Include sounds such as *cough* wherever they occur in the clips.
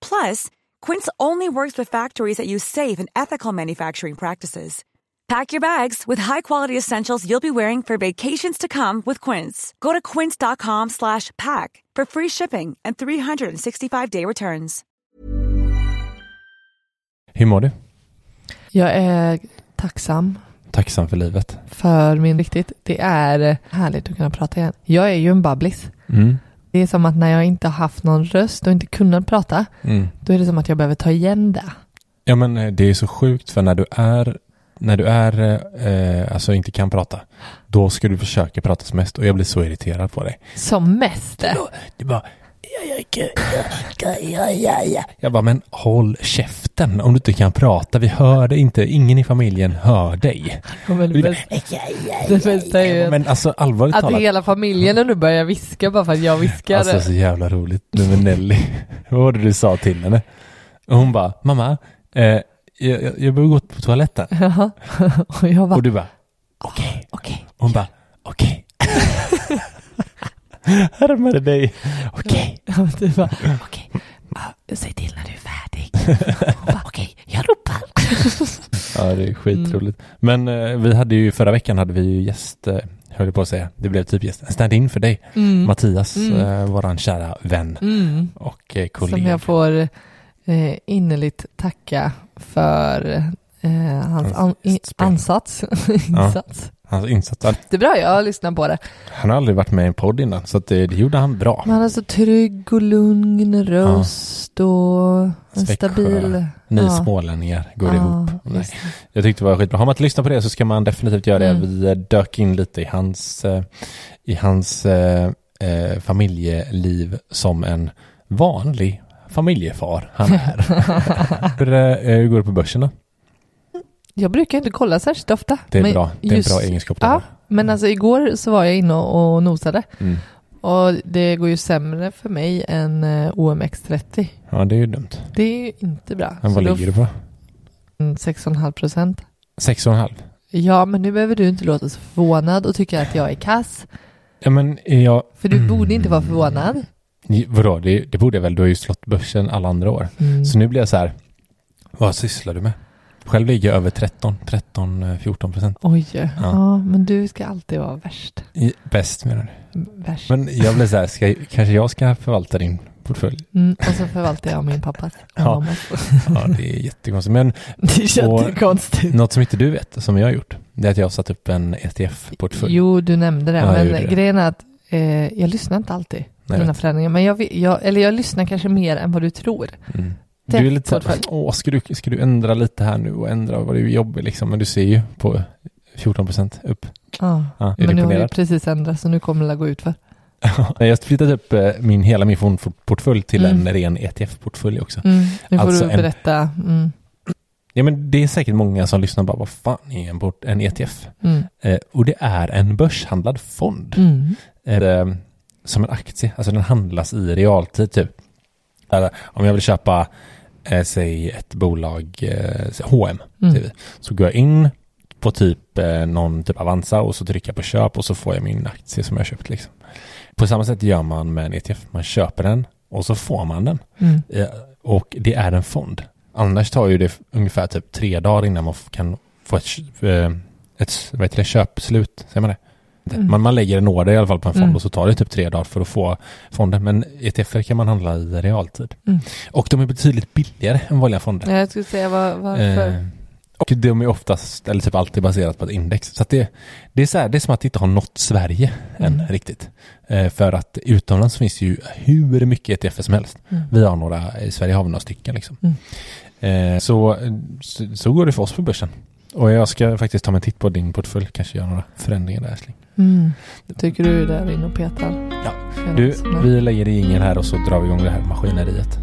Plus, Quince only works with factories that use safe and ethical manufacturing practices. Pack your bags with high-quality essentials you'll be wearing for vacations to come with Quince. Go to quince.com slash pack for free shipping and 365-day returns. Hur mår du? Jag är tacksam Tacksam för livet. för min riktigt. Det är härligt att kunna prata igen. Jag är ju en babblis. Mm. Det är som att när jag inte har haft någon röst och inte kunnat prata, Mm. då är det som att jag behöver ta igen det. Ja men eh, det är så sjukt för när du är när du är, eh, alltså inte kan prata, då ska du försöka prata som mest och jag blir så irriterad på dig. Som mest. Du bara, jag bara, men håll käften om du inte kan prata. Vi hör dig inte, ingen i familjen hör dig. Ja, men det, bästa, det bästa är ju Men alltså allvarligt att talat. hela familjen nu börjar viska bara för att jag viskar. Alltså så jävla roligt. Nu med Nelly. *laughs* Vad var det du sa till henne? Och hon bara, mamma, eh, jag, jag, jag behöver gå på toaletten. *laughs* Och jag bara, Och du bara, okej. okej. Och hon bara, okej. *laughs* Härmade dig. Okej. Men du bara, okej. Ja, Säg till när du är färdig. Okej, jag ropar. Ja, det är skitroligt. Men eh, vi hade ju, förra veckan hade vi ju gäst, eh, höll på att säga, det blev typ gäst, stand-in för dig. Mm. Mattias, Mm. eh, våran kära vän Mm. och Som kollega. jag får eh, innerligt tacka för hans an, ansats. *laughs* insats. Insats. Han- Det är bra, jag har lyssnat på det. Han har aldrig varit med i en podd innan, så det, det gjorde han bra. Man har så trygg och lugn röst och en Växjö. stabil... Ni ja. smålänningar går Ja, ihop. Nej. Jag tyckte det var skitbra. Har man inte lyssnat på det så ska man definitivt göra det. Mm. Vi eh, dök in lite i hans, eh, i hans eh, eh, familjeliv som en vanlig familjefar han är. *laughs* hur går det på börsen då? Jag brukar inte kolla särskilt ofta. Det är men bra. Det är just- en bra egenskap. Ja, men alltså igår så var jag inne och och nosade. Mm. Och det går ju sämre för mig än eh, OMX30. ja, det är ju dumt. Det är ju inte bra. Men vad Så ligger du på? Mm, 6,5 procent. Sex och en halv? Ja, men nu behöver du inte låta så förvånad och tycka att jag är kass. Ja, men jag... För du Mm. borde inte vara förvånad. Ni- Vadå, det, det borde jag väl? Du har ju slått börsen alla andra år. Mm. Så nu blir jag så här, vad sysslar du med? Själv ligger jag över 13, 13, eh, 14 procent. Oj, ja. men du ska alltid vara värst. I- Bäst menar du? Värst. Men jag blir så här, ska, kanske jag ska förvalta din portfölj? Mm, och så förvaltar jag min pappas och Ja. *laughs* Ja, det är jättekonstigt. Men *laughs* Det är jättekonstigt. något som inte du vet, som jag har gjort, det är att jag har satt upp en ETF-portfölj. Jo, du nämnde det. Ja, men det. grejen är att eh, jag lyssnar inte alltid på dina förändringar. Men jag, jag, eller jag lyssnar kanske mer än vad du tror. Mm. Du är lite portfölj. åh, ska du, ska du ändra lite här nu och ändra vad du jobbar liksom? Men du ser ju på 14 procent upp. Ja. Ja, Men nu har du precis ändrat så nu kommer det gå ut för. *laughs* Jag har flyttat upp eh, min, hela min fondportfölj till Mm. en ren ETF-portfölj också. Mm. Nu får Alltså du berätta. Mm. Ja, men det är säkert många som lyssnar bara, vad fan är en, port, en ETF? Mm. Eh, och det är en börshandlad fond. Mm. Det, som en aktie, alltså den handlas i realtid typ. Där, om jag vill köpa, eh, säg ett bolag, eh, H&M Mm. så går jag in på typ eh, någon typ Avanza och så trycker jag på köp och så får jag min aktie som jag köpt liksom. På samma sätt gör man med en ETF. Man köper den och så får man den. Mm. Eh, Och det är en fond. Annars tar ju det ungefär typ tre dagar innan man kan få ett, eh, ett vad heter det, köpslut. Säger man det? Mm. Man, man lägger en order i alla fall på en fond Mm. och så tar det typ tre dagar för att få fonden. Men ETFer kan man handla i realtid. Mm. Och de är betydligt billigare än vanliga fonder. Jag skulle säga var, varför. Eh, och de är oftast, eller typ alltid baserat på ett index. Så det, det, är så här, det är som att det inte har nått Sverige än Mm. riktigt. Eh, för att utomlands finns ju hur mycket ETF som helst. Mm. Vi har några, i Sverige har vi några stycken liksom. Eh, så, så, så går det för oss på börsen. Och jag ska faktiskt ta mig en titt på din portfölj, kanske göra några förändringar där älskling. Mm. Tycker du där inne och petar? Ja. Du, vi lägger i ingen här och så drar vi igång det här maskineriet.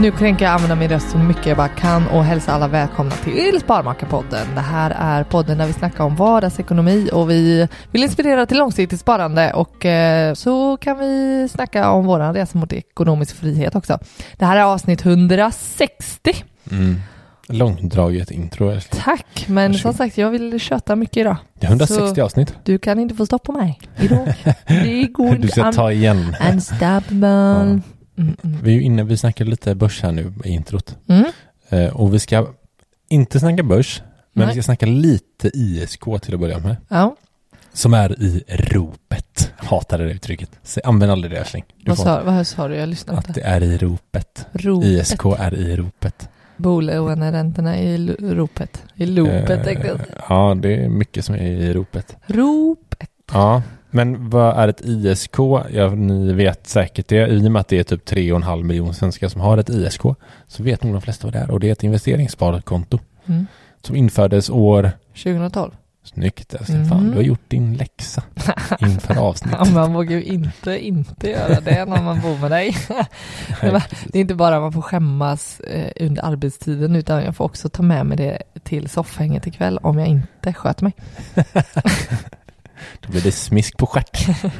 Nu tänker jag använda min röst så mycket jag bara kan och hälsa alla välkomna till Sparmakarpodden. Det här är podden där vi snackar om vardagsekonomi och vi vill inspirera till långsiktigt sparande och eh, så kan vi snacka om våran resa mot ekonomisk frihet också. Det här är avsnitt 160. Mm. Långdraget intro. Tack, men Varsågod. som sagt jag vill köta mycket idag. Det är 160 Så- avsnitt. Du kan inte få stoppa mig idag. *laughs* Det går Du ska ta igen. Unstoppable. Mm, mm. Vi är inne, vi snackar lite börs här nu i introt. Mm. Eh, och vi ska inte snacka börs, men Nej. vi ska snacka lite ISK till att börja med. Ja, Som är i ropet. Hatar det uttrycket. Så använd aldrig det älskling. Vad sa, vad sa du? Jag lyssnade att inte. det är i ropet. Ropet. ISK är i ropet. Bolåneräntorna i ropet. I tänkte jag Eh. Ja, det är mycket som är i ropet. Ropet. Ja, men vad är ett ISK? Ja, ni vet säkert det. I och med att det är typ 3,5 miljoner svenskar som har ett ISK så vet nog de flesta vad det är. Och det är ett investeringssparkonto Mm. som infördes år 2012. Snyggt. Fan, Mm. du har gjort din läxa inför *laughs* Ja, avsnittet. man vågar ju inte inte göra det när man bor med dig. *laughs* Det är inte bara man får skämmas eh, under arbetstiden utan jag får också ta med mig det till soffhänget ikväll om jag inte sköter mig. *laughs* Då blir det smisk på stjärten. *laughs*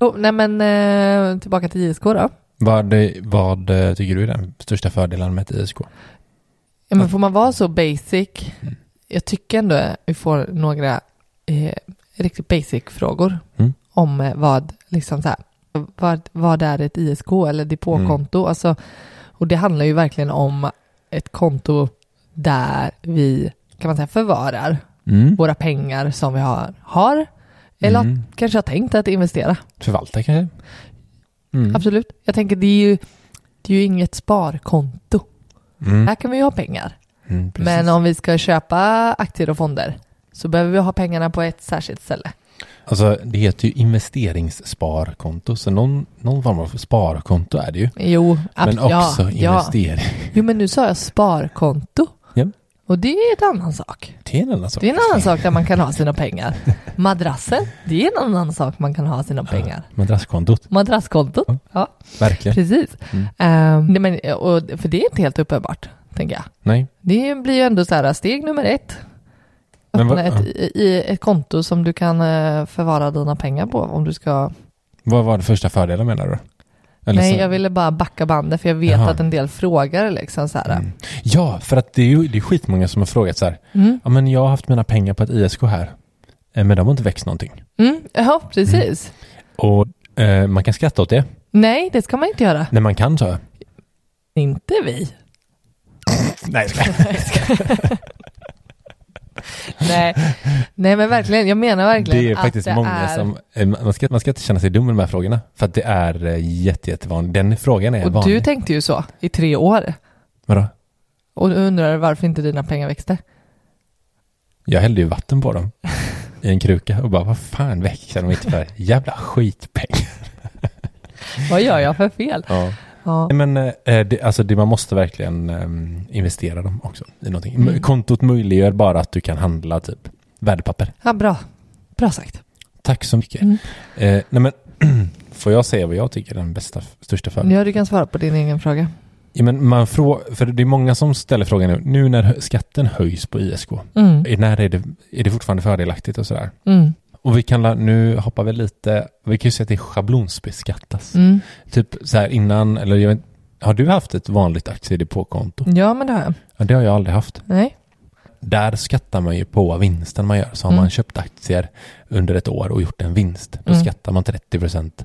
Oh, nej men eh, tillbaka till ISK då. Vad, vad eh, tycker du är den största fördelen med ett ISK? Ja, men får man vara så basic? Mm. Jag tycker ändå vi får några eh, riktigt basic frågor Mm. om eh, vad, liksom så här, vad, vad är ett ISK eller depåkonto? Mm. Alltså, och det handlar ju verkligen om ett konto där vi kan man säga förvarar Mm. våra pengar som vi har, har eller Mm. kanske har tänkt att investera. Förvalta kanske? Mm. Absolut. Jag tänker det är ju, det är ju inget sparkonto. Mm. Här kan vi ju ha pengar. Mm. Men om vi ska köpa aktier och fonder så behöver vi ha pengarna på ett särskilt ställe. Alltså det heter ju investeringssparkonto, så någon, någon form av sparkonto är det ju. Jo, Men också ja, ja. investering. Jo, men nu sa jag sparkonto. Ja. Och det är en annan sak. Det är en annan sak. Det är en annan sak där man kan ha sina pengar. Madrassen, det är en annan sak man kan ha sina pengar. Madrasskontot, Madrasskontot, Ja. ja, verkligen. precis. Mm. Nej, men, och, för det är inte helt uppenbart, tänker jag. Nej, Det blir ju ändå så här, steg nummer ett. Men vad- Öppna ett, i, i ett konto som du kan eh, förvara dina pengar på om du ska vad var det första fördelen menar du? Eller Nej, så- jag ville bara backa bandet för jag vet Jaha. att en del frågar liksom så. Mm. Ja, för att det är ju det är skitmånga som har frågat så här. Mm. Ja, men jag har haft mina pengar på ett ISK här. eh, Men de har inte växt någonting. Mm. Ja, precis. Och eh, man kan skratta åt det. Nej, det ska man inte göra. När man kan så. Inte vi. *laughs* Nej, *laughs* *laughs* Nej. Nej, men verkligen. Jag menar verkligen det är att faktiskt det många är... som, eh, man ska, man ska inte känna sig dum med de här frågorna. För att det är eh, jätte, jättevanligt. Den frågan är Och vanlig. du tänkte ju så i tre år. Vadå? Och du undrar varför inte dina pengar växte. Jag hällde ju vatten på dem. I en kruka och bara, vad fan växer de inte för? Jävla skitpeng. Vad gör jag för fel? Ja. Ja. Men eh, det, alltså det, man måste verkligen eh, investera dem också i någonting. Mm. Kontot möjliggör bara att du kan handla typ värdepapper. ja, bra. Bra sagt. Tack så mycket. Mm. Eh, nej men, *clears throat* får jag säga vad jag tycker är den bästa, största fördelen? Ja, du kan svara på din egen fråga. Ja, men man frå- för det är många som ställer frågan nu, nu när skatten höjs på ISK, Mm. är- när är det, är det fortfarande fördelaktigt och sådär? Mm. Och vi kan, nu hoppar vi lite, vi kan ju säga att det schablonsbeskattas. Mm. Typ så här innan, eller jag vet, har du haft ett vanligt aktiedepåkonto? Ja, men det har jag. Ja, det har jag aldrig haft. Nej. Där skattar man ju på vinsten man gör. Så har Mm. man köpt aktier under ett år och gjort en vinst, då Mm. skattar man 30%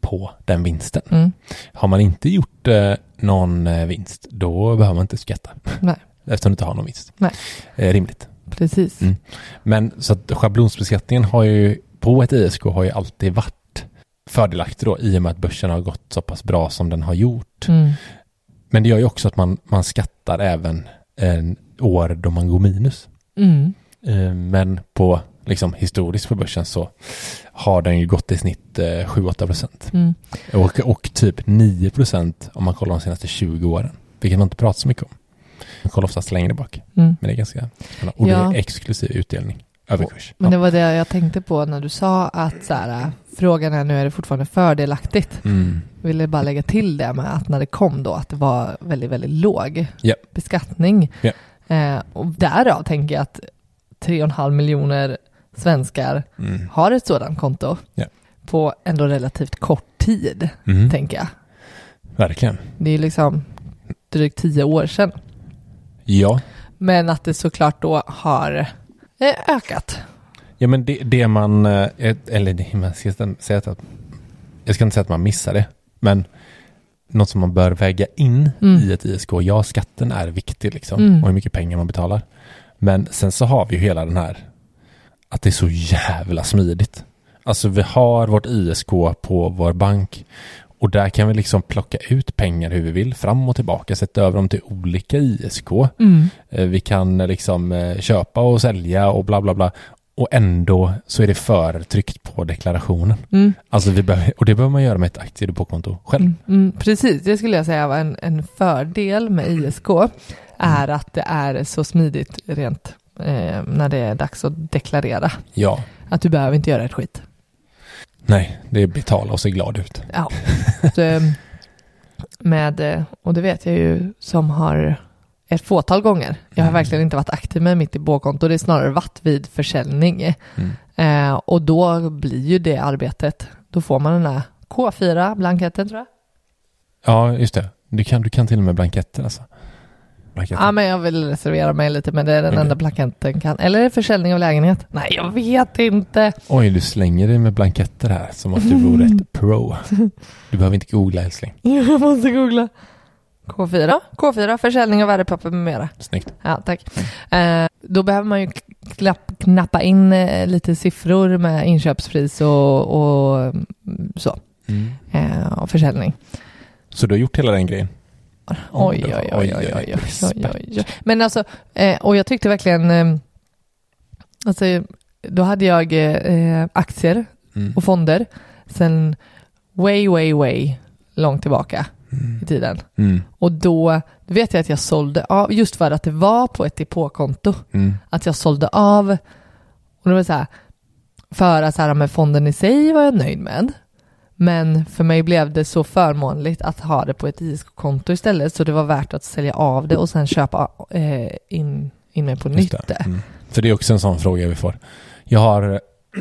på den vinsten. Mm. Har man inte gjort eh, någon eh, vinst, då behöver man inte skatta. Nej. *laughs* Eftersom du inte har någon vinst. Nej. Eh, rimligt. Precis. Mm. Men så att schablonsbeskattningen har ju, på ett ISK har ju alltid varit fördelaktig då, i och med att börsen har gått så pass bra som den har gjort. Mm. Men det gör ju också att man, man skattar även en år då man går minus. Mm. Eh, Men på liksom historiskt på börsen så har den ju gått i snitt eh, 7-8 procent. Mm. Och, och typ 9 procent om man kollar de senaste 20 åren. Vilket man inte pratar så mycket om. Man kollar oftast längre bak. Mm. Men det är ganska. Och det är exklusiv utdelning. Överkurs. Men det var det jag tänkte på när du sa att så här, frågan är nu är det fortfarande fördelaktigt. Mm. Jag ville bara lägga till det med att när det kom då att det var väldigt, väldigt låg Ja. beskattning. Ja. Eh, och därav tänker jag att 3,5 miljoner svenskar Mm. har ett sådant konto Ja. på ändå relativt kort tid, Mm. tänker jag. Verkligen. Det är liksom drygt tio år sedan. Ja. Men att det såklart då har eh, ökat. Ja men det, det man, eh, eller det, man ska säga att, jag ska inte säga att man missar det, men något som man bör väga in Mm. i ett ISK, ja skatten är viktig liksom, Mm. och hur mycket pengar man betalar. Men sen så har vi ju hela den här, att det är så jävla smidigt. Alltså vi har vårt ISK på vår bank och där kan vi liksom plocka ut pengar hur vi vill, fram och tillbaka, sätta över dem till olika ISK. Eh, Vi kan eh, liksom eh, köpa och sälja och bla bla bla. Och ändå så är det förtryckt på deklarationen. Mm. Alltså vi behöver, och det behöver man göra med ett aktiedepåkonto själv. Mm, mm, precis, det skulle jag säga var en, en fördel med ISK är att det är så smidigt rent eh, när det är dags att deklarera. Ja. Att du behöver inte göra ett skit. Nej, det är betala och se glad ut. Ja. Så, eh, med, eh, och det vet jag ju som har ett fåtal gånger. Jag har Mm. verkligen inte varit aktiv med mitt depåkonto, det är snarare varit vid försäljning. Mm. Eh, och då blir ju det arbetet, då får man den här K4-blanketten tror jag. Ja, just det. Du kan, du kan till och med blanketter alltså. Blanketter. Ja, men jag vill reservera mig lite, men det är den Okej. enda blanketten kan. Eller är det försäljning av lägenhet? Nej, jag vet inte. Oj, du slänger dig med blanketter här som att du vore ett *laughs* pro. Du behöver inte googla älskling. *laughs* Jag måste googla. K4, K4, försäljning av värdepapper med mera. Snyggt. Ja, tack. Eh, då behöver man ju knapp, knappa in eh, lite siffror med inköpspris och, och mm, så. Mm. Eh, och försäljning. Så du har gjort hela den grejen? dagar. Oj, oj, oj, oj, oj, oj, oj, oj. Men alltså, eh, och jag tyckte verkligen, ehm, alltså, då hade jag eh, aktier mm. och fonder sen way, way, way långt tillbaka mm. i tiden. Mm. Och då vet jag att jag sålde av, just för att det var på ett depåkonto, mm. att jag sålde av. Och det var så här, för att så här, med fonden i sig var jag nöjd med. Men för mig blev det så förmånligt att ha det på ett ISK-konto istället, så det var värt att sälja av det och sen köpa eh, in, in mig på nytt. det. Mm. För det är också en sån fråga vi får. Jag har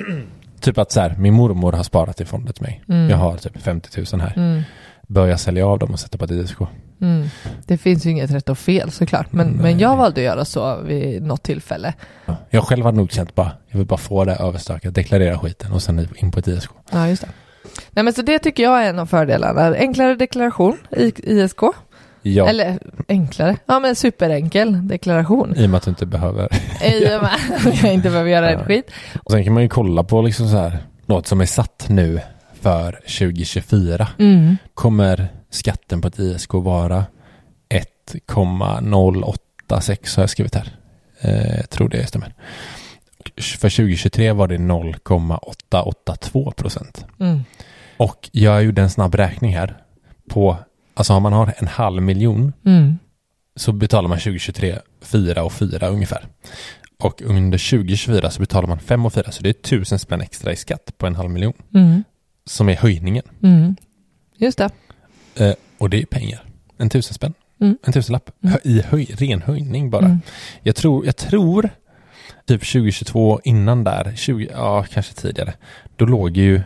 *clears throat* typ att så här, min mormor har sparat i fonder till mig. Mm. Jag har typ 50 000 här. Mm. Bör jag sälja av dem och sätta på ett ISK? Mm. Det finns ju inget rätt och fel såklart, men, Nej. men jag valde att göra så vid något tillfälle. Jag själv hade nog känt bara, jag vill bara få det överstökat, deklarera skiten och sen in på ett ISK. Ja, just det. Nej, men så det tycker jag är en av fördelarna. Enklare deklaration i ISK. Ja, Eller enklare, ja men superenkel deklaration. i och med att du inte behöver. I och med att jag inte behöver göra ett Ja. skit. Och sen kan man ju kolla på liksom så här, något som är satt nu för 2024. Mm. Kommer skatten på ett ISK vara 1,086 har jag skrivit här. Eh, tror det stämmer. För 2023 var det 0,882 procent. Mm. Och jag gjorde en snabb räkning här på, alltså om man har en halv miljon Mm. så betalar man 2023 4 och 4 ungefär. Och under 2024 så betalar man 5 och 4 så det är 1000 spänn extra i skatt på en halv miljon Mm. som är höjningen. Mm. Just det. Eh, och det är pengar. en tusen spänn. Mm. En tusenlapp. Mm. I höj, ren höjning bara. Mm. Jag tror, jag tror typ 2022 innan där, 20, ja kanske tidigare, då låg ju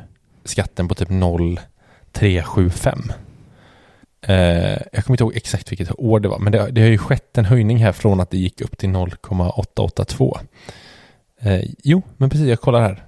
skatten på typ 0,375. Eh, jag kommer inte ihåg exakt vilket år det var, men det, det har ju skett en höjning här från att det gick upp till 0,882. Eh, jo, men precis, jag kollar här.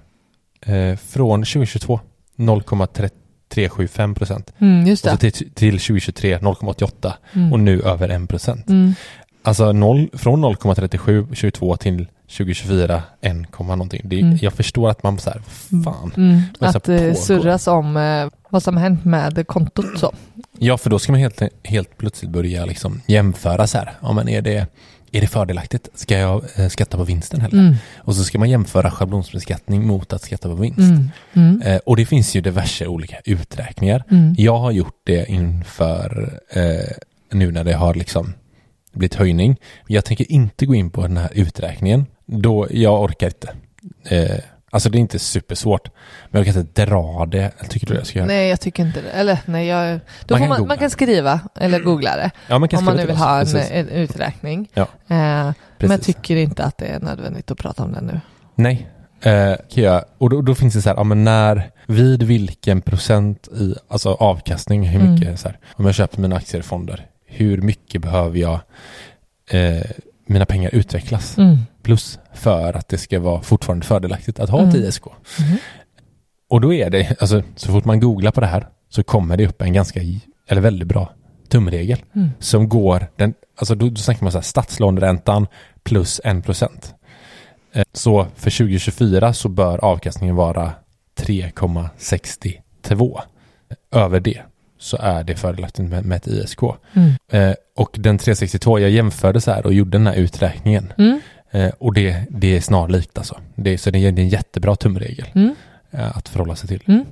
Eh, från 2022 0,375 procent. Mm, just Och så det. till, till 2023 0,88 Mm. och nu över 1 procent. Mm. Alltså 0, från 0,37 22 till 2024 1, någonting. Det, Mm. Jag förstår att man så här, fan. Mm. Vad så Att det pågår. surras om eh, vad som hänt med kontot så. Ja, för då ska man helt, helt plötsligt börja liksom jämföra så här. Ja, men är det, är det fördelaktigt? Ska jag eh, skatta på vinsten heller? Mm. Och så ska man jämföra schablonsbeskattning mot att skatta på vinst. Mm. Mm. Eh, och det finns ju diverse olika uträkningar. Mm. Jag har gjort det inför eh, nu när det har liksom blivit höjning. Jag tänker inte gå in på den här uträkningen. Då jag orkar inte. Eh, alltså det är inte supersvårt. Men jag kan inte dra det. Tycker du jag ska göra? Nej, jag tycker inte det. Eller nej, jag... Då Man kan man, man kan skriva eller googla det. Ja, man kan om man nu vill ha en, en uträkning. Ja, Eh, men jag tycker inte att det är nödvändigt att prata om det nu. Nej. Eh, och då, då finns det så här, ja, men när, vid vilken procent i alltså avkastning, hur Mm. mycket så här, om jag köper mina aktier i fonder, hur mycket behöver jag eh, mina pengar utvecklas? Mm. Plus för att det ska vara fortfarande fördelaktigt att ha Mm. ett ISK. Mhm. Och då är det, alltså så fort man googlar på det här så kommer det upp en ganska, eller väldigt bra tumregel Mm. som går, den, alltså då, då snackar man så här statslåneräntan plus 1 procent. Eh, Så för 2024 så bör avkastningen vara 3,62. Över det så är det fördelaktigt med, med ett ISK. Mm. Eh, och den 362, jag jämförde så här och gjorde den här uträkningen. Mm. Eh, och det, det är snarlikt alltså. Det, så det är, det är en jättebra tumregel Mm. eh, att förhålla sig till. Mm.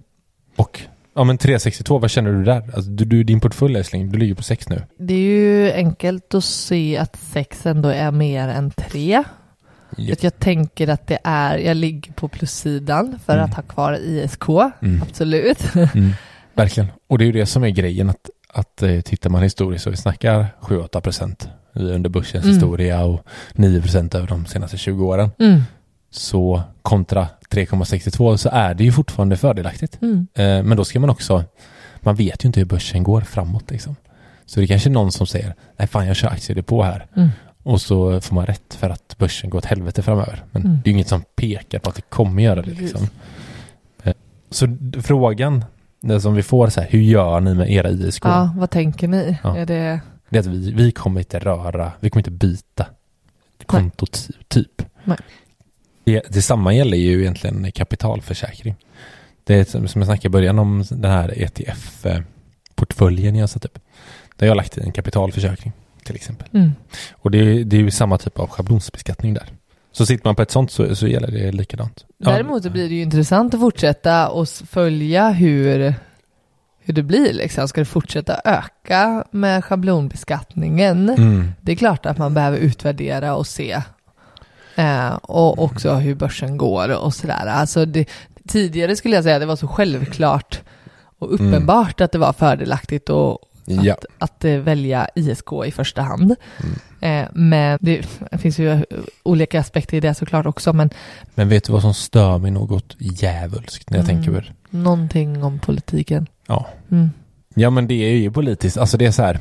Och ja men 362, vad känner du där? Alltså, du, du, din portfölj älskling, du ligger på 6 nu. Det är ju enkelt att se att sex ändå är mer än tre. Ja. Att jag tänker att det är, jag ligger på plussidan för Mm. att ha kvar ISK. Mm. Absolut. *laughs* Verkligen. Och det är ju det som är grejen att, att eh, tittar man historiskt så vi snackar 7-8 procent under börsens Mm. historia och 9 procent över de senaste 20 åren. Mm. Så kontra 3,62 så är det ju fortfarande fördelaktigt. Mm. Eh, men då ska man också, man vet ju inte hur börsen går framåt liksom. Så det är kanske är någon som säger, nej fan jag kör aktiedepå här. Mm. Och så får man rätt för att börsen går åt helvete framöver. Men Mm. det är ju inget som pekar på att det kommer göra det liksom. Eh, Så frågan, det som vi får så här, hur gör ni med era ISK? Ja, vad tänker ni? Ja. Är det... Det är att vi, vi kommer inte röra, vi kommer inte byta konto ty- typ. Nej. Det, detsamma gäller ju egentligen kapitalförsäkring. Det är som jag snackade i början om den här ETF-portföljen jag satt upp. Där jag har lagt i en kapitalförsäkring till exempel. Mm. Och det är, det är ju samma typ av schablonsbeskattning där. Så sitter man på ett sånt så, så gäller det likadant. Ja. Däremot så blir det ju intressant att fortsätta och följa hur, hur det blir. Liksom. Ska det fortsätta öka med schablonbeskattningen? Mm. Det är klart att man behöver utvärdera och se. Eh, och också hur börsen går och sådär. Alltså det, tidigare skulle jag säga att det var så självklart och Mm. uppenbart att det var fördelaktigt och Ja. att, att eh, välja ISK i första hand. Mm. Eh, men det finns ju olika aspekter i det såklart också. Men Men vet du vad som stör mig något djävulskt när jag Mm. tänker på det? någonting om politiken. Ja. Mm. Ja men det är ju politiskt, alltså det är så här.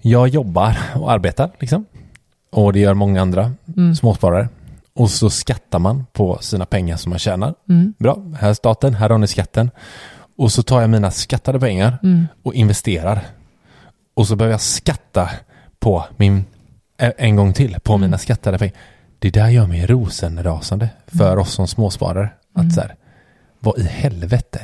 Jag jobbar och arbetar liksom. Och det gör många andra Mm. småsparare. Och så skattar man på sina pengar som man tjänar. Mm. Bra, här är staten, här har ni skatten. Och så tar jag mina skattade pengar Mm. och investerar. Och så behöver jag skatta på min, en gång till, på Mm. mina skattade pengar. Det där gör mig rosenrasande för Mm. oss som småsparare. Att Mm. så här, vad i helvete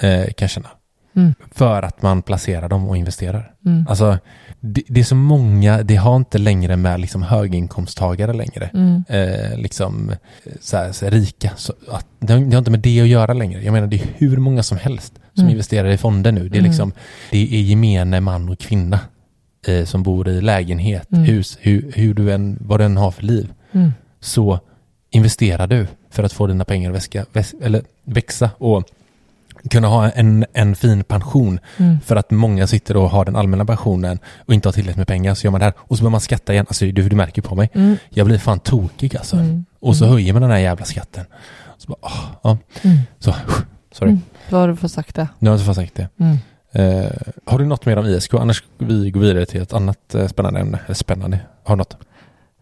eh, kan jag känna. Mm. För att man placerar dem och investerar. Mm. Alltså, det, det är så många, det har inte längre med liksom höginkomsttagare längre. Mm. Eh, liksom eh, så här, så här, rika. Så att, det, har, det har inte med det att göra längre. Jag menar det är hur många som helst som Mm. investerar i fonder nu. Det är Mm. liksom, det är gemene man och kvinna eh, som bor i lägenhet, Mm. hus, hur, hur du än, vad du än har för liv. Mm. Så investerar du för att få dina pengar att väska, väs, eller växa och kunna ha en, en fin pension. Mm. För att många sitter och har den allmänna pensionen och inte har tillräckligt med pengar. Så gör man det här och så börjar man skatta igen. Alltså du, du märker på mig. Mm. Jag blir fan tokig alltså. Mm. Och så höjer man den här jävla skatten. Så bara, åh, ja. Mm. Så, sorry. Vad har du för sagt det? Nu har jag inte fått sagt det. Mm. Eh, har du något mer om ISK? Annars ska vi gå vidare till ett annat eh, spännande ämne. Eller spännande. Har du något?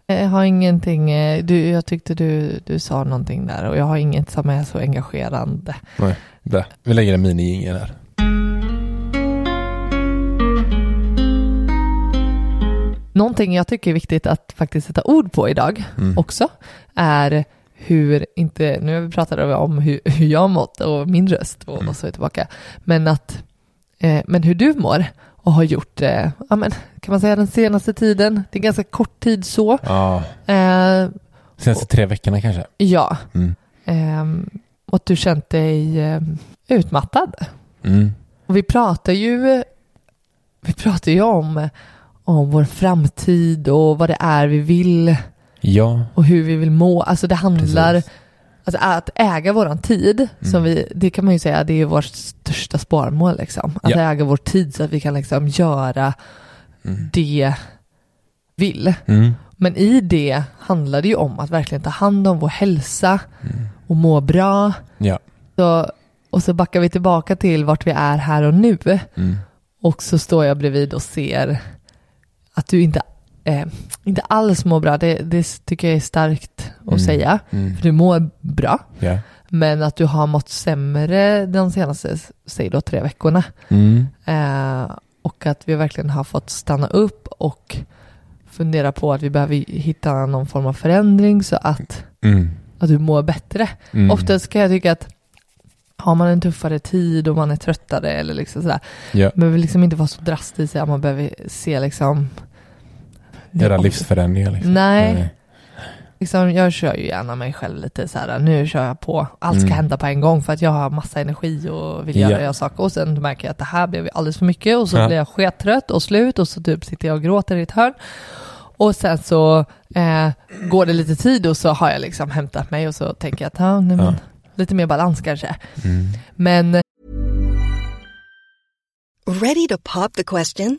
Jag har ingenting, eh, du, jag tyckte du, du sa någonting där och jag har inget som är så engagerande. Bra. Vi lägger en mini här. Någonting jag tycker är viktigt att faktiskt sätta ord på idag Mm. också är hur, inte, nu har vi pratat om hur, *laughs* hur jag har mått och min röst och, Mm. och så är tillbaka, men att, eh, men hur du mår och har gjort, eh, ja men kan man säga den senaste tiden, det är ganska kort tid så, Ja, eh, senaste tre veckorna kanske. ja, Mm. eh, och att du känt dig eh, utmattad. Mm. Och vi pratar ju, vi pratar ju om, om vår framtid och vad det är vi vill Ja, och hur vi vill må. Alltså det handlar, precis. alltså att äga våran tid, som Mm. vi, det kan man ju säga, det är vårt största sparmål liksom. Att Ja. äga vår tid så att vi kan liksom göra Mm. det vi vill. Mm. Men i det handlar det ju om att verkligen ta hand om vår hälsa Mm. och må bra. Ja. Så, och så backar vi tillbaka till vart vi är här och nu. Mm. Och så står jag bredvid och ser att du inte, eh, inte alls mår bra. Det, det tycker jag är starkt att Mm. säga. Mm. För du mår bra. Ja. Men att du har mått sämre de senaste, säg då tre veckorna. Mm. Eh, och att vi verkligen har fått stanna upp och fundera på att vi behöver hitta någon form av förändring så att, Mm. att du mår bättre. Mm. Oftast kan jag tycka att har man en tuffare tid och man är tröttare eller liksom sådär, man behöver liksom inte vara så drastisk att man behöver se liksom Göra livsförändringar liksom. Nej. Liksom, jag kör ju gärna mig själv lite så här, nu kör jag på, allt ska Mm. hända på en gång för att jag har massa energi och vill göra saker och sen märker jag att det här blev alldeles för mycket och så Ja. blir jag skettrött och slut och så typ sitter jag och gråter i ett hörn. Och sen så eh, går det lite tid och så har jag liksom hämtat mig och så tänker jag att ja, nej, men, Ja. lite mer balans kanske. Mm. Men Ready to pop the question?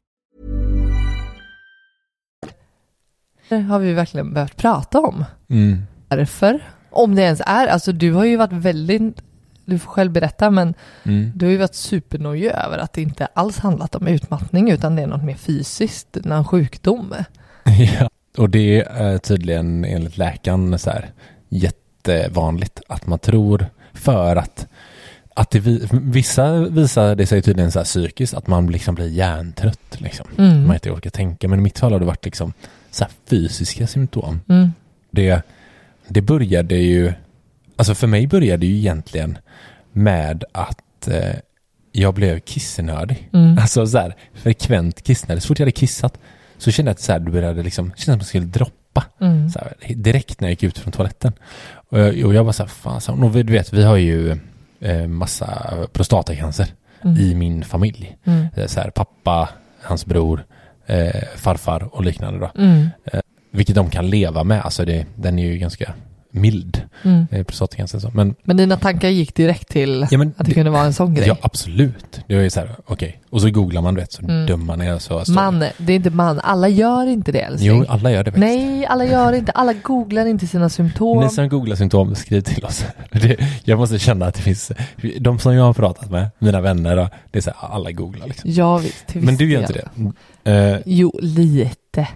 Har vi verkligen behövt prata om. Mm. Varför? Om det ens är, alltså du har ju varit väldigt, du får själv berätta, men Mm. du har ju varit supernojig över att det inte alls handlat om utmattning utan det är något mer fysiskt, någon sjukdom. *laughs* ja. Och det är tydligen enligt läkaren så här jättevanligt att man tror för att att det vi, vissa visar det sig tydligen så här psykiskt att man liksom blir hjärntrött liksom. Mm. Man inte orkar tänka. Men i mitt fall har det varit liksom så här fysiska symptom. Mm. Det, det började ju, alltså för mig började det ju egentligen med att eh, jag blev kissnödig. Mm. Alltså så här frekvent kissnödig. Så fort jag hade kissat så kände jag att så här, det började liksom, kändes som att det skulle droppa. Mm. Så här, direkt när jag gick ut från toaletten. Och jag, och jag var så här, fan, så, och du vet, vi har ju eh, massa prostatacancer Mm. i min familj. Mm. Eh, Så här, pappa, hans bror, eh, farfar och liknande då. Mm. Vilket de kan leva med. Alltså det, den är ju ganska mild. Mm. Eh. Men Men dina tankar gick direkt till Ja, att det, kunde vara en sån grej? Ja, absolut. Det var ju så här, okej. Och så googlar man, du vet, så Mm. dum man är. Så. Man, det är inte man. Alla gör inte det älskling. Jo, alla gör det faktiskt. Nej, alla gör inte. Alla googlar inte sina symptom. Ni som googlar symptom, skriv till oss. *laughs* Det, jag måste känna att det finns, de som jag har pratat med, mina vänner, det är så här, alla googlar liksom. Ja, visst. till Men du gör inte det? Eh, Jo, lite.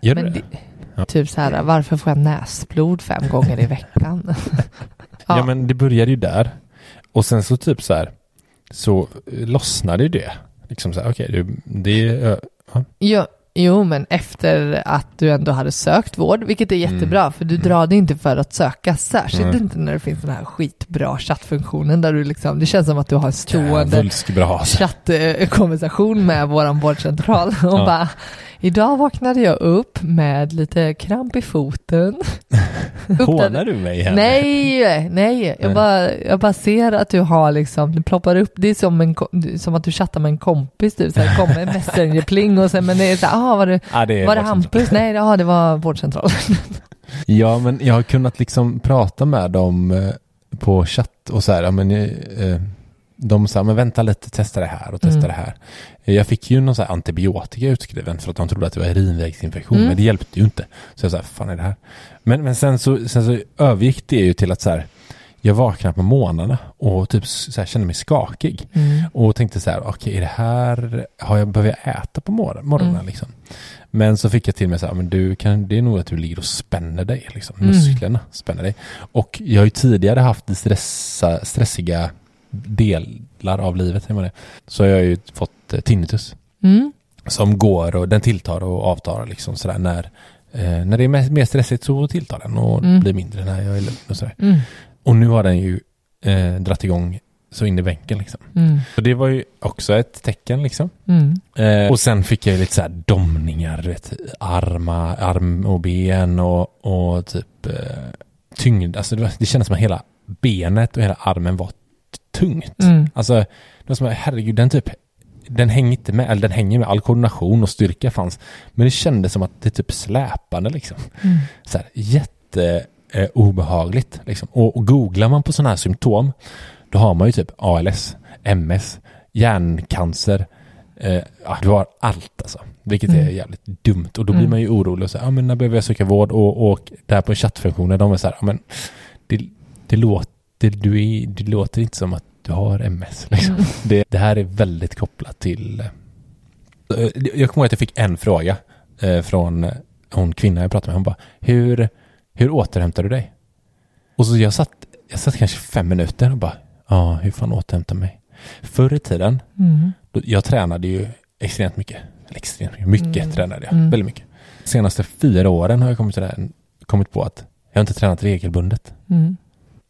gör Men det? det- Ja. Typ så här, varför får jag näsblod fem gånger i veckan? *laughs* Ja. men det började ju där. Och sen så typ så här, så eh, lossnade ju det. Liksom så här, okej, det, det eh, ja. Jo, men efter att du ändå hade sökt vård, vilket är jättebra, för du drar det inte för att söka, särskilt Mm. inte när det finns den här skitbra chattfunktionen där du liksom, det känns som att du har en stående chattkonversation med våran vårdcentral och Ja. bara Idag vaknade jag upp med lite kramp i foten. *laughs* Hånar du mig här? Nej, nej, jag bara, jag bara ser att du har liksom, det ploppar upp, det är som, en, som att du chattar med en kompis typ, så här, kommer en messengerpling och sen, men det är så ah, var det, Ja, det var det. Hampus? Nej, ja, det var vårdcentralen. *laughs* Ja, men jag har kunnat liksom prata med dem eh, på chatt och så här, men eh, de sa, men vänta lite, testa det här och testa Mm. det här. Jag fick ju någon så antibiotika utskriven för att de trodde att det var urinvägsinfektion, Mm. men det hjälpte ju inte. Så jag sa, fan är det här? Men, men sen, så, sen så övergick det ju till att så här, jag vaknade på morgnarna och typ så här, kände mig skakig. Mm. Och tänkte så här, okej, är det här, har jag, behöver jag äta på morgon, morgonen Mm. liksom? Men så fick jag till mig så här, men du kan, det är nog att du ligger och spänner dig, liksom. Mm. Musklerna spänner dig. Och jag har ju tidigare haft stressa, stressiga delar av livet, säger man det. Så jag har ju fått eh, tinnitus. Mm. Som går och den tilltar och avtar liksom sådär när, eh, när det är mer, stressigt så tilltar den och Mm. blir mindre när jag är lugn och sådär. Mm. Och nu har den ju eh, dratt igång så in i bänken liksom. Mm. Så det var ju också ett tecken liksom. Mm. Eh, och sen fick jag ju lite så här domningar, vet, arma, arm och ben och, och typ eh, tyngd. Alltså det, var, det kändes som att hela benet och hela armen var tungt. Mm. Alltså, det som herregud, den typ, den hänger inte med, eller den hänger med, all koordination och styrka fanns. Men det kändes som att det typ släpande liksom. Mm. Så här, jätte eh, obehagligt liksom. Och, och googlar man på sådana här symptom, då har man ju typ ALS, MS, hjärncancer, eh, ja, du har allt alltså. Vilket är Mm. jävligt dumt. Och då blir Mm. man ju orolig och här, ja men när behöver jag söka vård? Och, och där på chattfunktionen, de är så här, ja men det, det, låter, du är, det låter inte som att du har MS. Liksom. Mm. Det, det här är väldigt kopplat till... eh, Jag kommer ihåg att jag fick en fråga eh, från hon kvinna jag pratade med. Hon bara, hur, hur återhämtar du dig? Och så jag satt, jag satt kanske fem minuter och bara, ja, hur fan återhämta mig? Förr i tiden, Mm. då, jag tränade ju extremt mycket. Extremt mycket, mycket Mm. tränade jag. Mm. Väldigt mycket. senaste fyra åren har jag kommit, till det här, kommit på att jag har inte tränat regelbundet. Mm.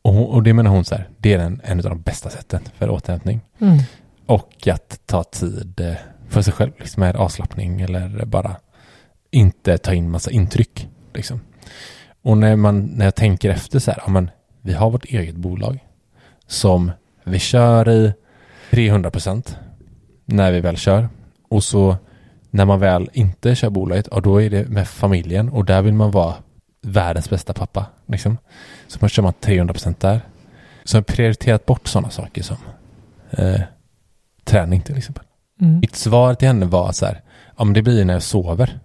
Och, hon- och det menar hon så här, det är en, en av de bästa sätten för återhämtning. Mm. Och att ta tid eh, för sig själv, liksom med avslappning eller bara inte ta in massa intryck. Liksom. Och när, man, när jag tänker efter så här, ja, men vi har vårt eget bolag som vi kör i 300 procent när vi väl kör. Och så när man väl inte kör bolaget, ja, då är det med familjen och där vill man vara världens bästa pappa. Liksom. Så man kör man 300 procent där. Så jag har prioriterat bort sådana saker som eh, träning till exempel. Mm. Mitt svar till henne var så här, ja men det blir när jag sover.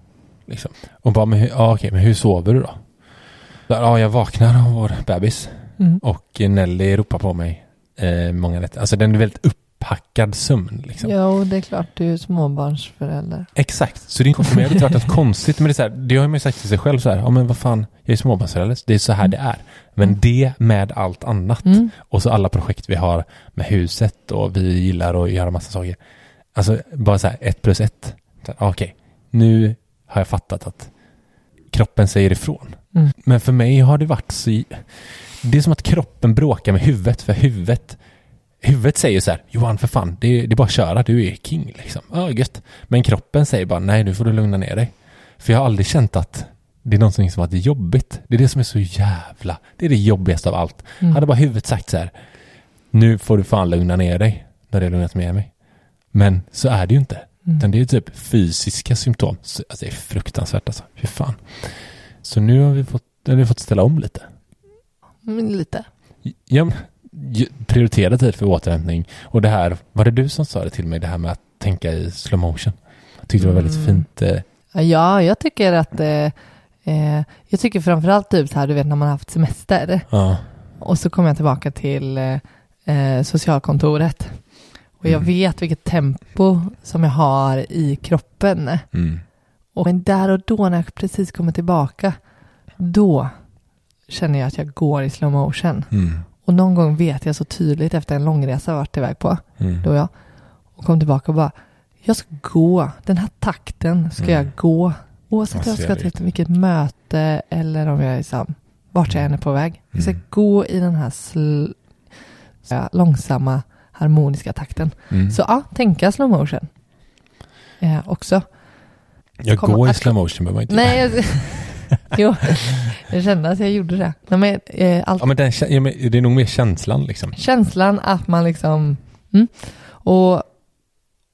Liksom. Och bara, men, hur, ja, okej, men hur sover du då? Ja, jag vaknar av vår bebis Mm. och Nelly ropar på mig eh, många nätter. Alltså den är väldigt upphackad sömn. Liksom. Jo, det är klart du är ju småbarnsförälder. Exakt, så det är inte varit något konstigt. Men det är så här, det har man ju sagt till sig själv så här, ja men vad fan, jag är småbarnsförälder, det är så här det är. Men det med allt annat. Mm. Och så alla projekt vi har med huset och vi gillar att göra massa saker. Alltså bara så här, ett plus ett. Okej, nu har jag fattat att kroppen säger ifrån. Mm. Men för mig har det varit så... Det är som att kroppen bråkar med huvudet, för huvudet Huvudet säger så här, Johan för fan, det är, det är bara att köra, du är king liksom. Ja, gött. Men kroppen säger bara, nej nu får du lugna ner dig. För jag har aldrig känt att det är någonting som varit jobbigt. Det är det som är så jävla, det är det jobbigaste av allt. Mm. Hade bara huvudet sagt så här, nu får du fan lugna ner dig, när det har lugnat ner mig. Men så är det ju inte. Mm. Utan det är typ fysiska symptom. Så, alltså det är fruktansvärt alltså, fy fan. Så nu har vi fått, har vi fått ställa om lite. Men lite. Ja, prioritera tid för återhämtning. Och det här, var det du som sa det till mig, det här med att tänka i slow motion? Jag tyckte det var väldigt Mm. fint. Eh, Ja, jag tycker att eh, eh, jag tycker framförallt typ så här, du vet när man har haft semester ja. och så kommer jag tillbaka till eh, eh, socialkontoret och jag Mm. vet vilket tempo som jag har i kroppen. Mm. Och men där och då när jag precis kommer tillbaka, då känner jag att jag går i slow motion. Mm. Och någon gång vet jag så tydligt efter en långresa jag varit iväg på, Mm. då jag, och kom tillbaka och bara, jag ska gå, den här takten ska Mm. jag gå. Oavsett om jag ska till vilket möte eller om jag är sam, vart jag än är på väg. Jag ska Mm. gå i den här sl- långsamma, harmoniska takten. Mm. Så ja, tänka slow motion. Eh, också. Jag går i slow motion behöver man inte Nej, jag, *laughs* *laughs* jo, jag kände att jag gjorde det. Nej, men, eh, allt Ja, men den, ja, men det är nog mer känslan liksom. känslan att man liksom, mm, och,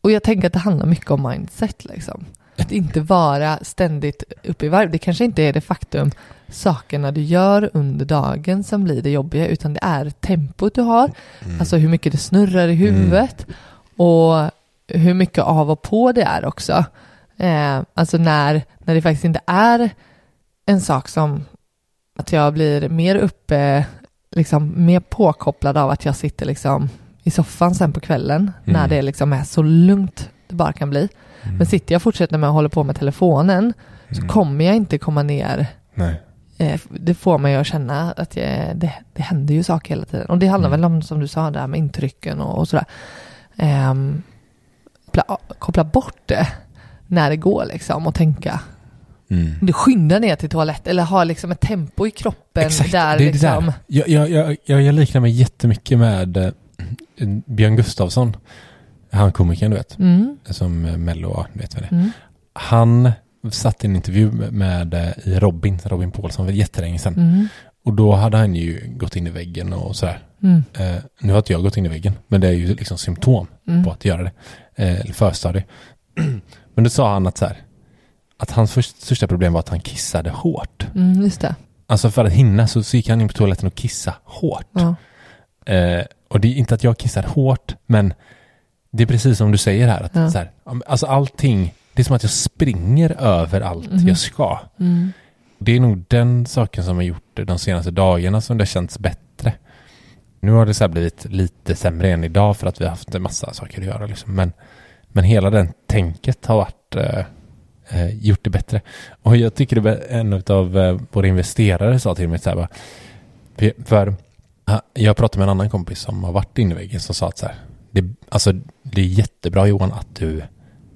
och jag tänker att det handlar mycket om mindset liksom. Att inte vara ständigt uppe i varv. Det kanske inte är det faktum sakerna du gör under dagen som blir det jobbiga, utan det är tempot du har, Mm. alltså hur mycket det snurrar i huvudet och hur mycket av och på det är också. Eh, alltså när, när det faktiskt inte är en sak som att jag blir mer uppe, liksom mer påkopplad av att jag sitter liksom i soffan sen på kvällen när Mm. det liksom är så lugnt det bara kan bli. Mm. Men sitter jag och fortsätter med att hålla på med telefonen så Mm. kommer jag inte komma ner Nej. Eh, Det får mig att känna att jag, det, det händer ju saker hela tiden. Och det handlar Mm. väl om, som du sa, det här med intrycken och, och sådär. Koppla, koppla bort det när det går liksom och tänka. Mm. Du skyndar ner till toalett eller har liksom ett tempo i kroppen Exakt, där det är det liksom. där. Jag, jag, jag, jag, jag liknar mig jättemycket med eh, Björn Gustafsson. Han komikern du vet, Mm, som eh, Mello, du vet vad det är. mm, Han satt i en intervju med, med eh, i Robin, Robin Paulsson, för jättelänge sedan. mm, Och då hade han ju gått in i väggen och sådär. mm, Eh, nu har inte jag gått in i väggen, men det är ju liksom symptom mm. på att göra det. Eh, eller förstadie. *clears throat* men då sa han att så här, att hans först, största problem var att han kissade hårt. Mm, just det. Alltså för att hinna så, så gick han in på toaletten och kissade hårt. Ja. Eh, och det är inte att jag kissar hårt, men det är precis som du säger här. Att Ja. så här alltså allting, det är som att jag springer över allt Mhm. jag ska. Mm, Det är nog den saken som har gjort det de senaste dagarna som det har känts bättre. Nu har det så blivit lite sämre än idag för att vi har haft en massa saker att göra. Liksom. Men, men hela den tänket har varit, eh, gjort det bättre. Och jag tycker det en av eh, våra investerare sa till mig så här, bara, för, ha- jag pratade med en annan kompis som har varit inne i väggen som sa att så här, det, alltså, det är jättebra Johan att du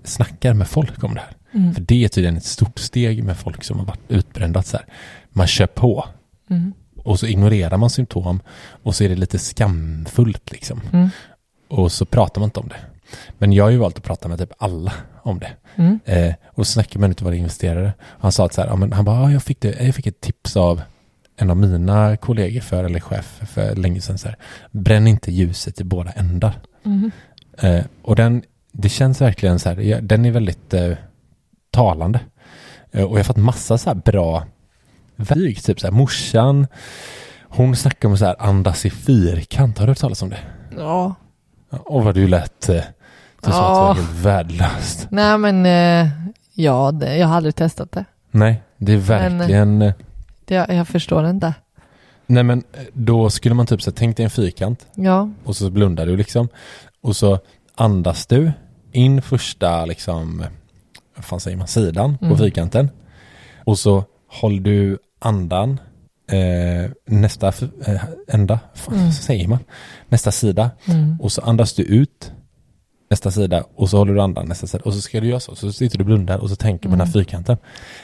snackar med folk om det här. mm, För det är tydligen ett stort steg med folk som har varit utbrända. Så här. Man kör på mm, och så ignorerar man symptom och så är det lite skamfullt liksom. mm, Och så pratar man inte om det. Men jag har ju valt att prata med typ alla om det. mm, Eh, och snackade man inte våra investerare. Han sa att så här, ja, men han bara, ja, jag, fick det, jag fick ett tips av en av mina kollegor för, eller chef för länge sedan. Så här, Bränn inte ljuset i båda ändar. mm, Eh, och den, det känns verkligen så här, den är väldigt eh, talande. Eh, och jag har fått massa så här bra verktyg, typ så här morsan, hon snackar om så här andas i fyrkant, har du hört talas om det? Ja. Och vad du lät, eh, det det var Ja. helt värdelöst. Nej men, eh, ja, det, jag har aldrig testat det. Nej, det är Men- verkligen, eh, det jag, jag förstår inte. nej men eh, då skulle man typ så här, tänk dig en fyrkant Ja. och så blundar du liksom och så andas du in första liksom, vad fan säger man, sidan på Mm. fyrkanten och så håller du andan eh, nästa eh, ända, fan, Mm. säger man, nästa sida Mm. och så andas du ut nästa sida och så håller du andan nästa sida och så ska du göra så, så sitter du och blundar och så tänker på den här Mm. fyrkanten.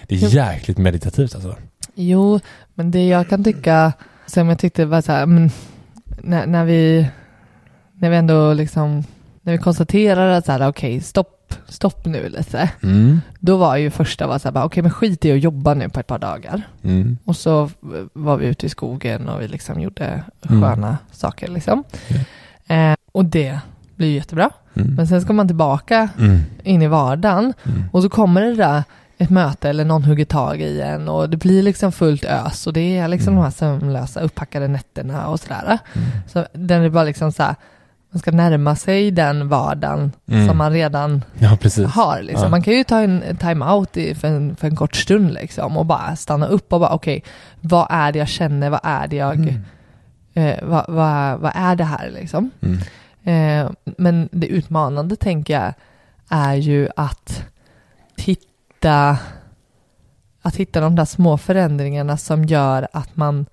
Det är jäkligt meditativt alltså. Jo, men det jag kan tycka, som jag tyckte var så här, men, när, när vi, när vi ändå liksom, när vi konstaterar att så här, okej, stopp, stopp nu lite. Mm. Då var ju första var så här, okej, men skit i att jobba nu på ett par dagar. Mm. Och så var vi ute i skogen och vi liksom gjorde Mm. sköna saker liksom. Eh, och det blir ju jättebra. Mm. Men sen ska man tillbaka Mm. in i vardagen Mm. och så kommer det där ett möte eller någon hugger tag i en och det blir liksom fullt ös och det är liksom Mm. de här sömnlösa uppackade nätterna och sådär. Mm. Så den är bara liksom så här, man ska närma sig den vardagen Mm. som man redan Ja, har. Liksom. Ja. Man kan ju ta en time-out för en, för en kort stund liksom, och bara stanna upp och bara okej, vad är det jag känner, vad är det jag, Mm. eh, vad, vad, vad är det här liksom? Mm. Eh, men det utmanande tänker jag är ju att hitta, att hitta de där små förändringarna som gör att man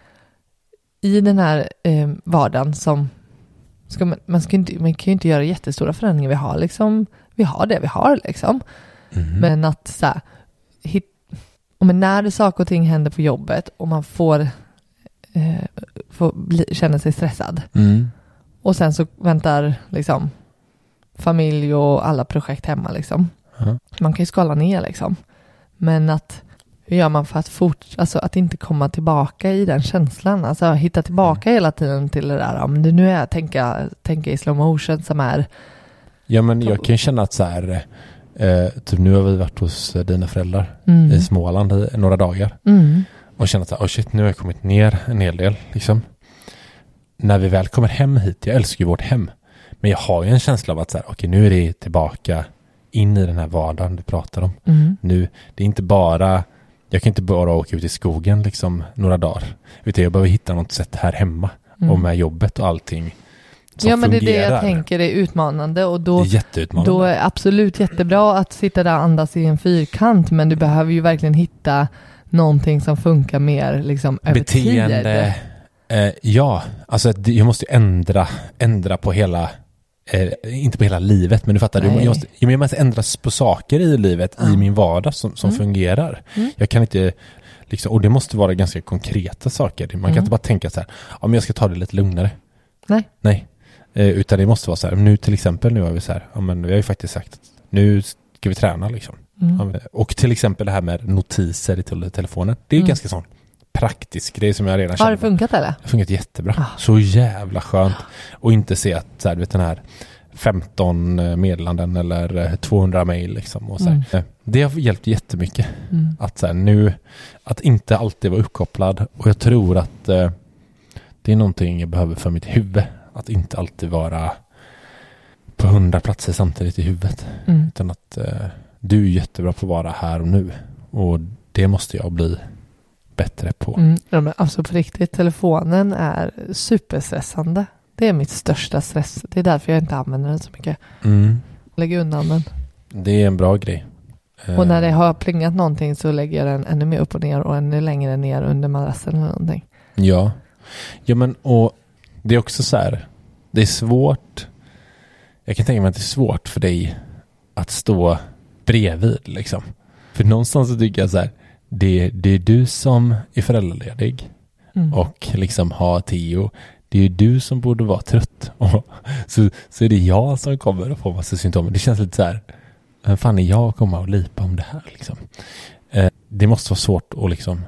i den här eh, vardagen som ska man, man, ska inte, man kan ju inte göra jättestora förändringar. Vi har liksom, vi har det vi har liksom. Mm. Men att så här, hit, och men när det saker och ting händer på jobbet och man får, eh, får bli, känna sig stressad Mm. Och sen så väntar liksom familj och alla projekt hemma liksom. Ja. Man kan ju skala ner liksom. Men att hur gör man för att fort, alltså att inte komma tillbaka i den känslan, alltså hitta tillbaka Mm. hela tiden till det där, men det nu är tänka, tänka i slow motion som är, Ja men jag kan ju känna att så här, eh, typ nu har vi varit hos dina föräldrar mm, i Småland i några dagar mm, och känna att så här, oh shit, nu har jag kommit ner en hel del liksom. När vi väl kommer hem hit, jag älskar ju vårt hem, men jag har ju en känsla av att så här, okej nu är det tillbaka in i den här vardagen du pratar om. mm, Nu, det är inte bara, jag kan inte bara åka ut i skogen liksom några dagar, utan jag behöver hitta något sätt här hemma mm. och med jobbet och allting som Ja men det är det jag tänker är utmanande och då är. Då är absolut jättebra att sitta där och andas i en fyrkant, men du behöver ju verkligen hitta någonting som funkar mer liksom över beteende. tid. Eh, ja, alltså jag måste ju ändra, ändra på hela, eh, inte på hela livet, men du fattar, Nej. jag, måste, jag, måste ändras på saker i livet, Ja. i min vardag som, som Mm. fungerar. Mm. Jag kan inte, liksom, och det måste vara ganska konkreta saker. Man kan Mm. inte bara tänka så här, ja men jag ska ta det lite lugnare. Nej. Nej, eh, utan det måste vara så här, nu till exempel, nu har vi så här, ja men vi har ju faktiskt sagt nu ska vi träna liksom. Mm. Och till exempel det här med notiser i tele- telefonen. Det är ju Mm. ganska sån praktisk grej som jag redan Har känner. det funkat eller? Det har funkat jättebra. Ah. Så jävla skönt. Och inte se att så här, du vet den här 15 meddelanden eller eh, 200 mejl liksom. Och så här. Mm. Eh, Det har hjälpt jättemycket. Mm. Att så här, nu, att inte alltid vara uppkopplad. Och jag tror att eh, det är någonting jag behöver för mitt huvud. Att inte alltid vara på hundra platser samtidigt i huvudet. Mm. Utan att eh, du är jättebra på att vara här och nu. Och det måste jag bli bättre på. Mm. Ja, men alltså på riktigt, telefonen är superstressande. Det är mitt största stress. Det är därför jag inte använder den så mycket. Mm. Lägger undan den. Det är en bra grej. Och när det Eh, har plingat någonting så lägger jag den ännu mer upp och ner och ännu längre ner under madrassen eller någonting. Ja. Ja men och det är också så här. Det är svårt. Jag kan tänka mig att det är svårt för dig att stå bredvid liksom. För någonstans så tycker jag så här. Det, det är du som är föräldraledig Mm. och liksom har Theo. Det är ju du som borde vara trött. *laughs* Och så, så är det jag som kommer att få massa symptom. Det känns lite så här. Vem fan är jag att komma och lipa om det här liksom? Eh, det måste vara svårt att liksom.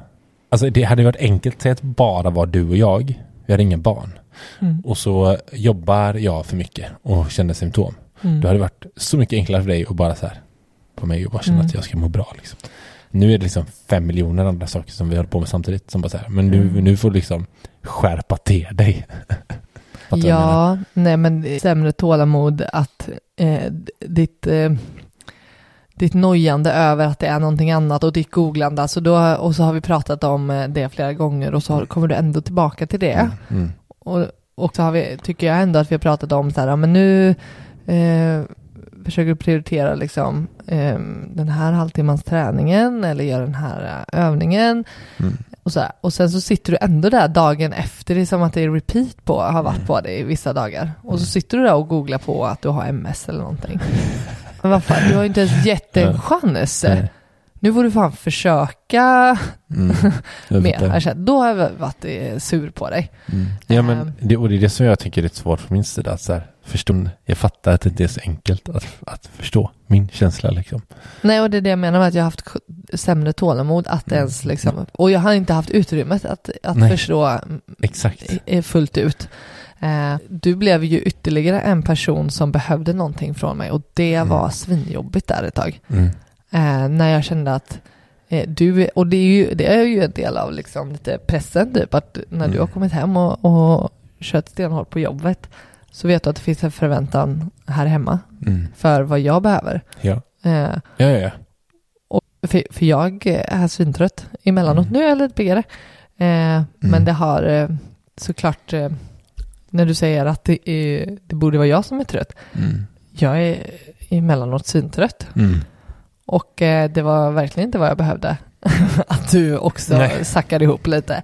Alltså det hade varit enkelt säg att bara var du och jag. Vi hade ingen barn. Mm. Och så jobbar jag för mycket och känner symptom. Mm. Då hade det varit så mycket enklare för dig att bara så här på mig och bara känna Mm. att jag ska må bra liksom. Nu är det liksom fem miljoner andra saker som vi håller på med samtidigt som bara så här, men nu, Mm. nu får du liksom skärpa till dig. *laughs* Ja, nej men sämre tålamod att eh, ditt, eh, ditt nojande över att det är någonting annat och ditt googlande, alltså då, och så har vi pratat om eh, det flera gånger och så har, kommer du ändå tillbaka till det. Mm. Mm. Och, och så har vi, tycker jag ändå att vi har pratat om så här, ja, men nu eh, försöker prioritera liksom eh, den här halvtimmans träningen eller göra den här eh, övningen. Mm. Och, så och sen så sitter du ändå där dagen efter, det är som att det är repeat på, har varit på det i vissa dagar. Och så sitter du där och googlar på att du har MS eller någonting. Men vad fan, du har ju inte ens *laughs* gett en chans. Nu får du fan försöka Mm. *laughs* Mer. känner, då har jag varit sur på dig. Mm. Ja men Ehm. det, och det är det som jag tycker är svårt från min sida. Att så här, förstå, jag fattar att det inte är så enkelt att, att förstå min känsla liksom. Nej, och det är det jag menar med att jag har haft sämre tålamod att Mm. ens liksom, och jag har inte haft utrymmet att, att Nej. förstå mm, Exakt. fullt ut. Eh, du blev ju ytterligare en person som behövde någonting från mig och det Mm. var svinjobbigt där ett tag. Mm. Eh, när jag kände att eh, du, och det är, ju, det är ju en del av liksom lite pressen typ, att när du Mm. har kommit hem och, och kört stenhårt på jobbet så vet du att det finns en förväntan här hemma Mm. för vad jag behöver. Ja. Eh, Ja, ja, och för, för jag är svintrött emellanåt. Mm. Nu är jag lite piggare. Eh, Men det har eh, såklart, eh, när du säger att det, är, det borde vara jag som är trött. Mm. Jag är emellanåt svintrött. Mm. Och eh, det var verkligen inte vad jag behövde. *laughs* att du också Nej. sackade ihop lite.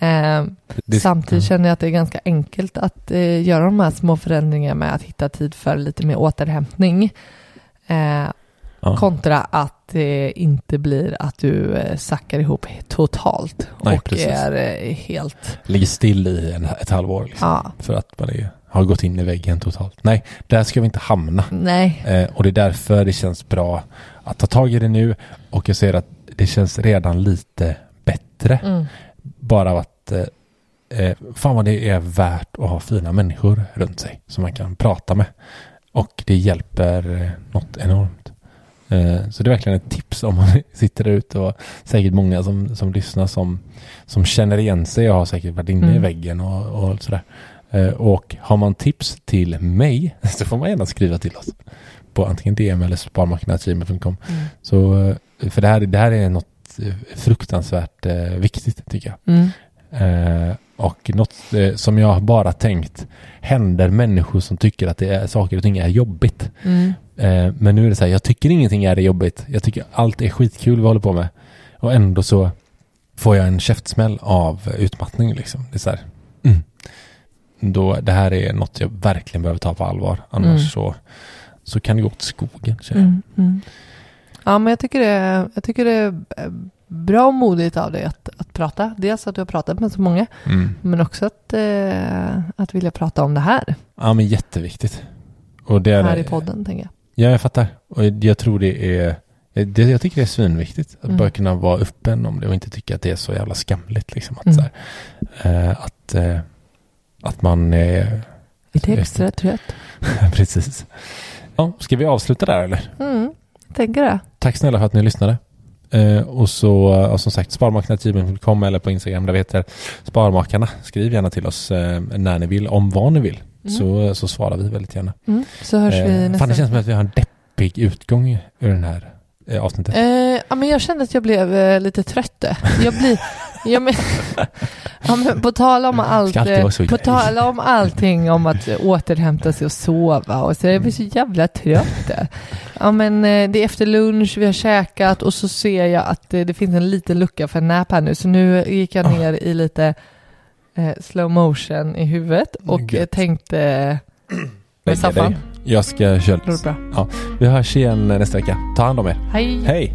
Eh, Det- samtidigt ja. känner jag att det är ganska enkelt att eh, göra de här små förändringarna med att hitta tid för lite mer återhämtning. Eh, Ja. Kontra att det inte blir att du eh, sackar ihop totalt Nej, och precis. är helt... Ligger still i en, ett halvår liksom. Ja, För att man är, har gått in i väggen totalt. Nej, där ska vi inte hamna. nej. Eh, och det är därför det känns bra att ta tag i det nu. Och jag ser att det känns redan lite bättre. Mm. Bara att eh, eh, fan vad det är värt att ha fina människor runt sig som man kan prata med. Och det hjälper eh, något enormt. Eh, så det är verkligen ett tips om man *laughs* sitter där ute och säkert många som, som lyssnar som, som känner igen sig och har säkert varit inne i Mm. väggen och, och sådär. Eh, och har man tips till mig *laughs* så får man gärna skriva till oss på antingen DM eller sparmarknadsgmail.com. Mm. Så, eh, för det här, det här är något eh, fruktansvärt eh, viktigt tycker jag. Mm. Eh, och något eh, som jag bara tänkt händer människor som tycker att det är, saker och ting är jobbigt. Mm. Men nu är det så här, jag tycker ingenting är jobbigt. Jag tycker allt är skitkul vi håller på med. Och ändå så får jag en käftsmäll av utmattning liksom. Det är så här, mm. Då, det här är något jag verkligen behöver ta på allvar. Annars Mm. så, så kan det gå åt skogen. Mm. Mm. Ja, men jag tycker, det jag tycker det är eh, bra och modigt av dig att, att prata. Dels att du har pratat med så många, Mm. men också att, eh, att vilja prata om det här, Ja men jätteviktigt. Och det är, här i podden, tänker jag. Ja, jag fattar. Och jag tror det är det, jag tycker det är svinviktigt att Mm. bara kunna vara öppen om det och inte tycka att det är så jävla skamligt. Liksom, att, Mm. så här, eh, att, eh, att man är... Lite extra *laughs* trött. Precis. Ja, ska vi avsluta där eller? Mm, tänker det. Tack snälla för att ni lyssnade. Eh, och så och som sagt sparmakarna.gmail.com eller på Instagram där vi heter Sparmakarna. Skriv gärna till oss eh, när ni vill, om vad ni vill. Mm. Så, så svarar vi väldigt gärna. Mm, så hörs vi Eh, nästa fan det känns som att vi har en deppig utgång ur den här eh, avsnittet. Eh, ja, men jag kände att jag blev eh, lite trött. Jag blir... Ja, men, *laughs* ja, men på tal om allt, eh, på tal om allting om att återhämta sig och sova och så jag blir så jävla trött. Ja men eh, det är efter lunch, vi har käkat och så ser jag att eh, det finns en liten lucka för en nap här nu så nu gick jag Ah. ner i lite eh, slow motion i huvudet och Gött. tänkte *clears throat* med dig. Jag ska köra. Det bra. Ja, vi hörs igen nästa vecka. Ta hand om er. Hej! Hej!